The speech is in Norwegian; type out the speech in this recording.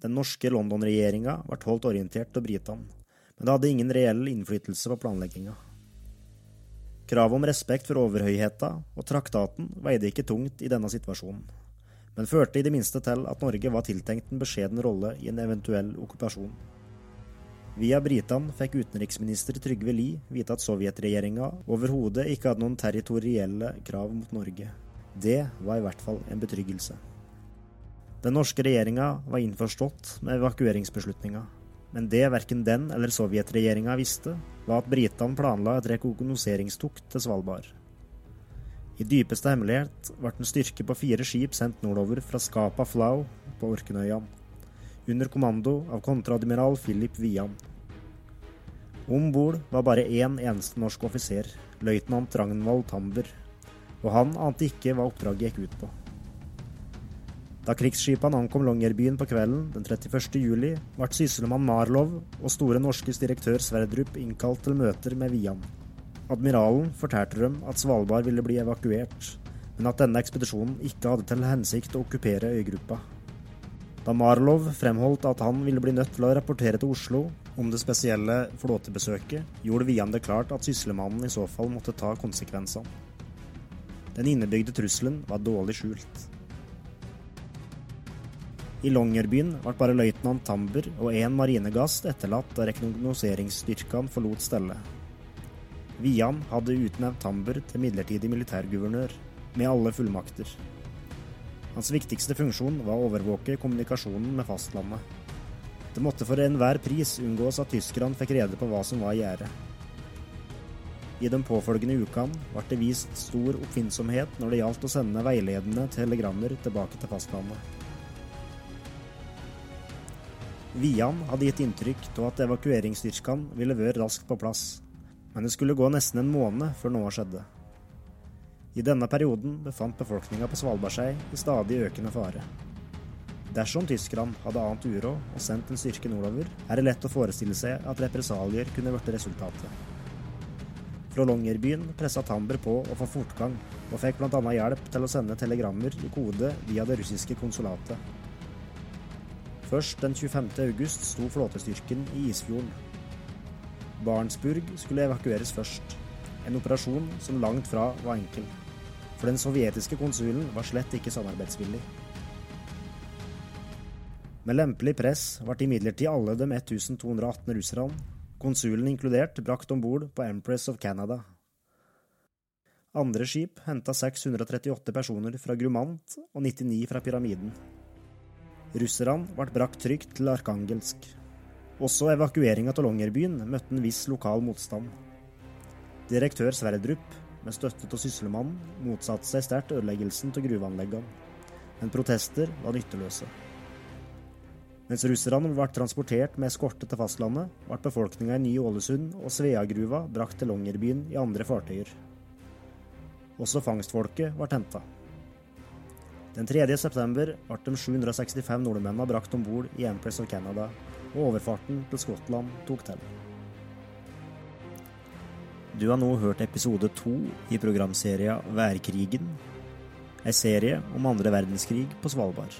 Den norske London-regjeringa ble holdt orientert av britene, men det hadde ingen reell innflytelse på planlegginga. Kravet om respekt for overhøyheta og traktaten veide ikke tungt i denne situasjonen, men førte i det minste til at Norge var tiltenkt en beskjeden rolle i en eventuell okkupasjon. Via britene fikk utenriksminister Trygve Lie vite at sovjetregjeringa overhodet ikke hadde noen territorielle krav mot Norge. Det var i hvert fall en betryggelse. Den norske regjeringa var innforstått med evakueringsbeslutninga, men det verken den eller sovjetregjeringa visste, var at britene planla et rekognoseringstokt til Svalbard. I dypeste hemmelighet ble en styrke på fire skip sendt nordover fra Skapa Flau på Orknøyene, under kommando av kontreadmiral Philip Wian. Om bord var bare én eneste norsk offiser, løytnant Ragnvald Tamber, og han ante ikke hva oppdraget gikk ut på. Da krigsskipene ankom Longyearbyen på kvelden den 31. juli, ble sysselmann Marlov og Store Norskes direktør Sverdrup innkalt til møter med Vian. Admiralen fortalte dem at Svalbard ville bli evakuert, men at denne ekspedisjonen ikke hadde til hensikt å okkupere øygruppa. Da Marlov fremholdt at han ville bli nødt til å rapportere til Oslo om det spesielle flåtebesøket, gjorde Vian det klart at syslemannen i så fall måtte ta konsekvensene. Den innebygde trusselen var dårlig skjult. I Longyearbyen ble bare løytnant Tamber og én marinegast etterlatt da rekognoseringsstyrkene forlot stellet. Vian hadde utnevnt Tamber til midlertidig militærguvernør, med alle fullmakter. Hans viktigste funksjon var å overvåke kommunikasjonen med fastlandet. Det måtte for enhver pris unngås at tyskerne fikk rede på hva som var i gjære. I de påfølgende ukene ble det vist stor oppfinnsomhet når det gjaldt å sende veiledende telegrammer tilbake til fastlandet. Vian hadde gitt inntrykk av at evakueringsstyrkene ville være raskt på plass, men det skulle gå nesten en måned før noe skjedde. I denne perioden befant befolkninga på Svalbard seg i stadig økende fare. Dersom tyskerne hadde ant uråd og sendt en styrke nordover, er det lett å forestille seg at represalier kunne blitt resultatet. Fra Longyearbyen pressa Tamber på å få fortgang, og fikk bl.a. hjelp til å sende telegrammer i kode via det russiske konsulatet. Først den 25. august sto flåtestyrken i Isfjorden. Barentsburg skulle evakueres først, en operasjon som langt fra var enkel. For den sovjetiske konsulen var slett ikke samarbeidsvillig. Med lempelig press ble imidlertid alle de 1218 russerne, konsulen inkludert, brakt om bord på Empress of Canada. Andre skip henta 638 personer fra Grumant og 99 fra Pyramiden. Russerne ble brakt trygt til Arkangelsk. Også evakueringa av Longyearbyen møtte en viss lokal motstand. Direktør Sverdrup, med støtte av Sysselmannen, motsatte seg sterkt ødeleggelsen av gruveanleggene, men protester var nytteløse. Mens russerne ble transportert med eskorte til fastlandet, ble befolkninga i Ny-Ålesund og Sveagruva brakt til Longyearbyen i andre fartøyer. Også fangstfolket ble henta. Den 3. september ble de 765 nordmennene brakt om bord i Empress of Canada, og overfarten til Skottland tok til. Du har nå hørt episode to i programserien Værkrigen, ei serie om andre verdenskrig på Svalbard.